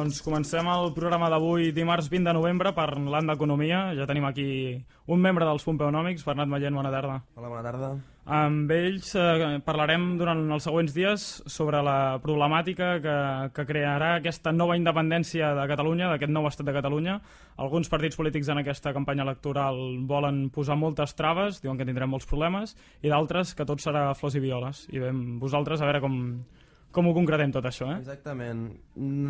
Doncs comencem el programa d'avui dimarts 20 de novembre per l'any d'Economia. Ja tenim aquí un membre dels Pompeonòmics, Bernat Mallent, bona tarda. Hola, bona tarda. Amb ells eh, parlarem durant els següents dies sobre la problemàtica que, que crearà aquesta nova independència de Catalunya, d'aquest nou estat de Catalunya. Alguns partits polítics en aquesta campanya electoral volen posar moltes traves, diuen que tindrem molts problemes, i d'altres que tot serà flors i violes. I vam vosaltres a veure com, com ho concretem tot això, eh? Exactament.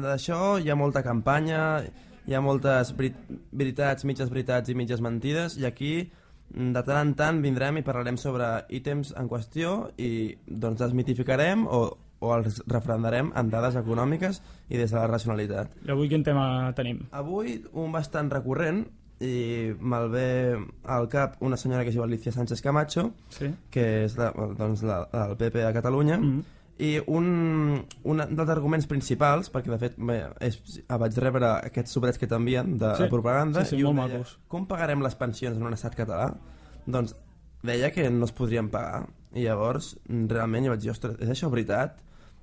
D'això hi ha molta campanya, hi ha moltes veri veritats, mitges veritats i mitges mentides, i aquí de tant en tant vindrem i parlarem sobre ítems en qüestió i doncs desmitificarem o, o els refrendarem en dades econòmiques i des de la racionalitat. I avui quin tema tenim? Avui un bastant recurrent i me'l ve al cap una senyora que es diu Alicia Sánchez Camacho, Sí. que és la, doncs, la, del PP de Catalunya, Mm -hmm. I un, un dels arguments principals, perquè de fet bé, és, vaig rebre aquests sobrets que t'envien de, Sí, de propaganda, sí, sí, i un deia, macos. com pagarem les pensions en un estat català? Doncs deia que no es podrien pagar, i llavors realment jo vaig dir, ostres, és això veritat?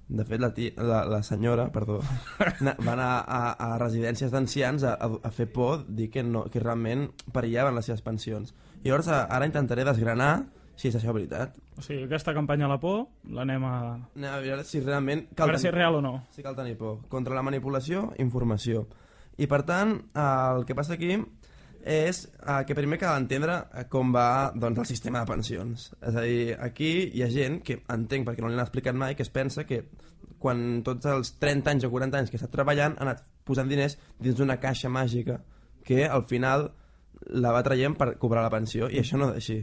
De fet, la, tia, la, la senyora perdó, va anar a, a residències d'ancians a, a, a fer por, dir que, no, que realment perillaven les seves pensions. I llavors ara intentaré desgranar si és això veritat. O sigui, aquesta campanya a la por l'anem a... Anem a veure si realment A cal veure si és tenir, real o no. si cal tenir por. Contra la manipulació, informació. I per tant, el que passa aquí és eh, que primer cal entendre eh, com va doncs, el sistema de pensions. És a dir, aquí hi ha gent que entenc, perquè no li han explicat mai, que es pensa que quan tots els 30 anys o 40 anys que està treballant ha anat posant diners dins d'una caixa màgica que al final la va traient per cobrar la pensió i això no és així.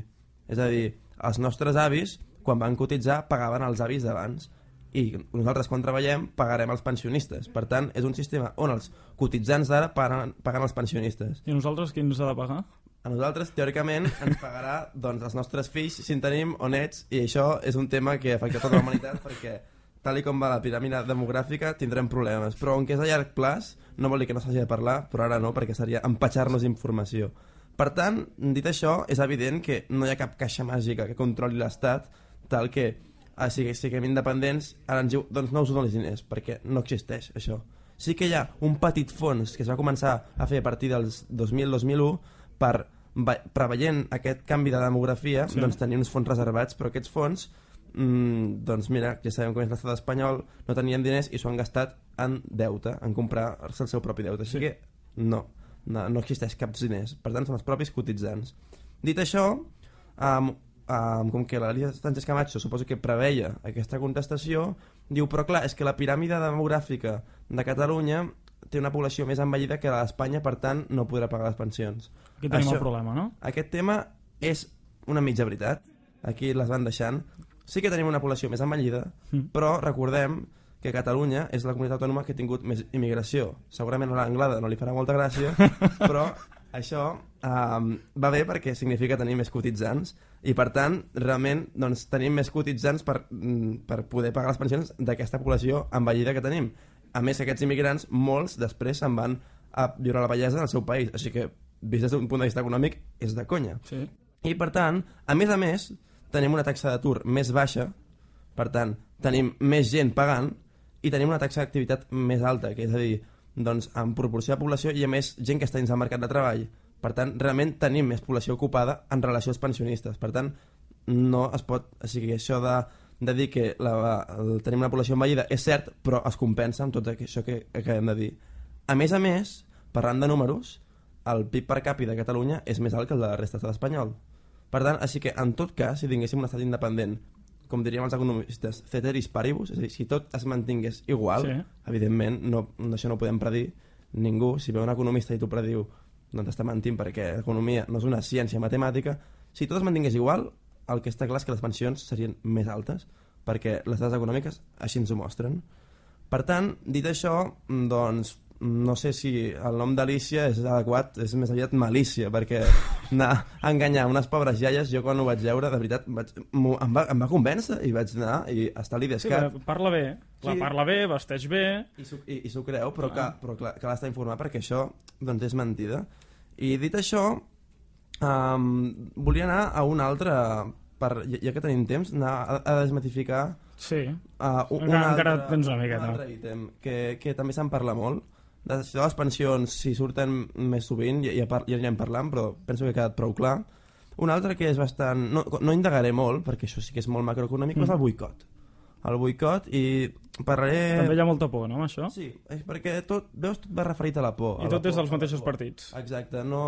És a dir, els nostres avis, quan van cotitzar, pagaven els avis d'abans i nosaltres quan treballem pagarem els pensionistes. Per tant, és un sistema on els cotitzants d'ara paguen, paguen els pensionistes. I nosaltres qui ens ha de pagar? A nosaltres, teòricament, ens pagarà doncs, els nostres fills si en tenim o nets i això és un tema que afecta tota la humanitat perquè tal com va la piràmide demogràfica tindrem problemes, però on que és a llarg plaç no vol dir que no s'hagi de parlar, però ara no, perquè seria empatxar-nos informació. Per tant, dit això, és evident que no hi ha cap caixa màgica que controli l'Estat tal que ah, si siguem independents ara ens diu, doncs no us donis diners, perquè no existeix això. Sí que hi ha un petit fons que es va començar a fer a partir dels 2000-2001 per, preveient aquest canvi de demografia, Sí. sí. doncs tenir uns fons reservats, però aquests fons mm, doncs mira, ja sabem com és l'estat espanyol, no tenien diners i s'ho han gastat en deute, en comprar-se el seu propi deute. Així Sí. que no, no, no existeix cap diners. Per tant, són els propis cotitzants. Dit això, um, um, com que l'Elia Sánchez Camacho suposo que preveia aquesta contestació, diu, però clar, és que la piràmide demogràfica de Catalunya té una població més envellida que la d'Espanya, per tant, no podrà pagar les pensions. Aquí tenim Això- el problema, no? Aquest tema és una mitja veritat. Aquí les van deixant. Sí que tenim una població més envellida, Mm. però recordem que Catalunya és la comunitat autònoma que ha tingut més immigració. Segurament a l'Anglada no li farà molta gràcia, però això um, va bé perquè significa tenir més cotitzants i per tant, realment, doncs, tenim més cotitzants per, mm, per poder pagar les pensions d'aquesta població envellida que tenim. A més, aquests immigrants, molts després se'n van a viure a la bellesa del seu país, així que, vist des d'un punt de vista econòmic, és de conya. Sí. I per tant, a més a més, tenim una taxa d'atur més baixa, per tant, tenim més gent pagant i tenim una taxa d'activitat més alta, que és a dir, doncs, en proporció de població hi ha més gent que està dins del mercat de treball. Per tant, realment tenim més població ocupada en relació als pensionistes. Per tant, no es pot... O sigui, això de, de dir que la, el, tenim una població envellida és cert, però es compensa amb tot això que acabem de dir. A més a més, parlant de números, el PIB per càpita de Catalunya és més alt que el de la resta de l'estat espanyol. Per tant, així que, en tot cas, si tinguéssim un estat independent, com diríem els economistes, ceteris paribus, és a dir, si tot es mantingués igual, Sí. evidentment, no, això no ho podem predir ningú. Si ve un economista i t'ho prediu, doncs està mentint perquè l'economia no és una ciència matemàtica. Si tot es mantingués igual, el que està clar és que les pensions serien més altes, perquè les dades econòmiques així ens ho mostren. Per tant, dit això, doncs, no sé si el nom d'Alicia és adequat, és més aviat malícia, perquè anar a enganyar unes pobres iaies, jo quan ho vaig veure, de veritat, vaig, em, va, em va convèncer i vaig anar i està a Sí, l'IDESCAT. però parla bé, clar, Sí. parla bé, vesteix bé... I s'ho i, i s'ho creu, però, que, però clar, cal estar informat perquè això doncs, és mentida. I dit això, um, volia anar a un altre, per, ja, ja que tenim temps, anar a, a desmatificar Sí. uh, un, Encara- encara tens una miqueta. un altre ítem que, que també se'n parla molt, de les pensions, si surten més sovint, ja, ja, ja anirem parlant, però penso que ha quedat prou clar. Un altre que és bastant... No, no indagaré molt, perquè això sí que és molt macroeconòmic, mm. és el boicot. El boicot i parlaré... També hi ha molta por, no, amb això? Sí, és perquè tot, veus, tot va referit a la por. I tot és dels mateixos partits. Exacte, no...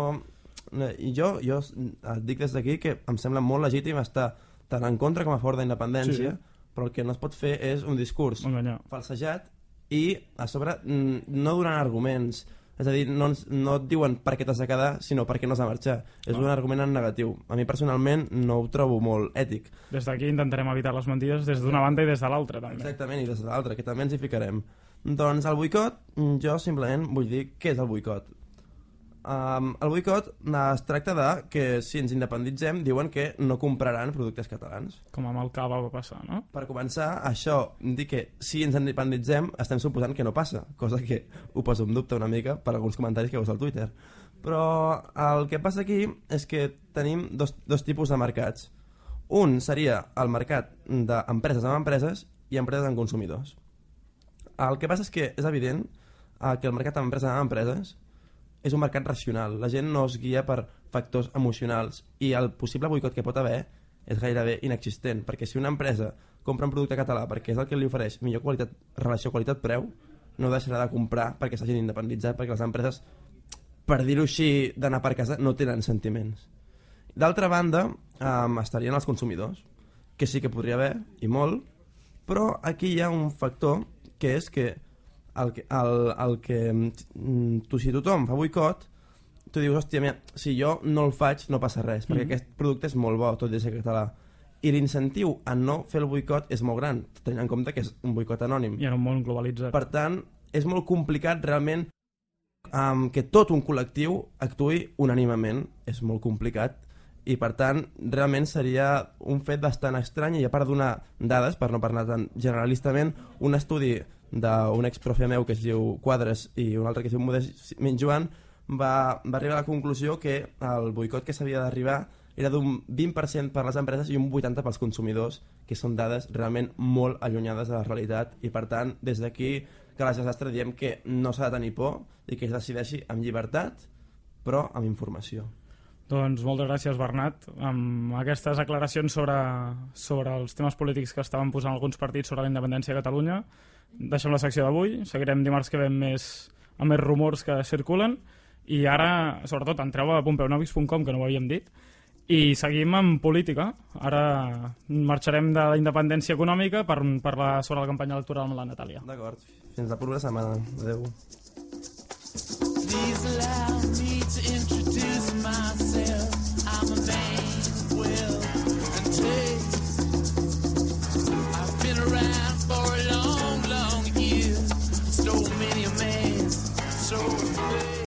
I jo, jo et dic des d'aquí que em sembla molt legítim estar tant en contra com a favor d'independència, sí. però el que no es pot fer és un discurs Enganyar. falsejat i a sobre no donant arguments és a dir, no, no et diuen per què t'has de quedar, sinó per què no has de marxar. És un argument en negatiu. A mi personalment no ho trobo molt ètic. Des d'aquí intentarem evitar les mentides des d'una banda i des de l'altra, també. Exactament, i des de l'altra, que també ens hi ficarem. Doncs el boicot, jo simplement vull dir què és el boicot. Um, el boicot es tracta de que si ens independitzem diuen que no compraran productes catalans. Com amb el cava va passar, no? Per començar, això dir que si ens independitzem estem suposant que no passa, cosa que ho poso en dubte una mica per alguns comentaris que veus al Twitter. Però el que passa aquí és que tenim dos, dos tipus de mercats. Un seria el mercat d'empreses amb empreses i empreses amb consumidors. El que passa és que és evident eh, que el mercat d'empreses amb empreses és un mercat racional. La gent no es guia per factors emocionals i el possible boicot que pot haver és gairebé inexistent, perquè si una empresa compra un producte català perquè és el que li ofereix millor qualitat, relació qualitat-preu, no deixarà de comprar perquè s'hagin independitzat, perquè les empreses, per dir-ho així, d'anar per casa, no tenen sentiments. D'altra banda, um, estarien els consumidors, que sí que podria haver, i molt, però aquí hi ha un factor que és que el que, el, el que mm, tu, si tothom fa boicot tu dius, hòstia, mira, si jo no el faig no passa res, perquè mm -hmm. aquest producte és molt bo tot i ser català i l'incentiu a no fer el boicot és molt gran, tenint en compte que és un boicot anònim. I en un món globalitzat. Per tant, és molt complicat realment um, que tot un col·lectiu actui unànimament. És molt complicat i per tant realment seria un fet bastant estrany i a part donar dades, per no parlar tan generalistament, un estudi d'un exprofe meu que es diu Quadres i un altre que es diu Modest Joan va, va arribar a la conclusió que el boicot que s'havia d'arribar era d'un 20% per les empreses i un 80% pels consumidors, que són dades realment molt allunyades de la realitat i per tant, des d'aquí que la desastre diem que no s'ha de tenir por i que es decideixi amb llibertat però amb informació. Doncs moltes gràcies Bernat amb aquestes aclaracions sobre, sobre els temes polítics que estaven posant alguns partits sobre la independència de Catalunya deixem la secció d'avui, seguirem dimarts que ve més, amb més rumors que circulen i ara, sobretot, entreu a pompeunovics.com, que no ho havíem dit, i seguim amb política. Ara marxarem de la independència econòmica per parlar sobre la campanya electoral amb la Natàlia. D'acord, fins la propera setmana. Adéu.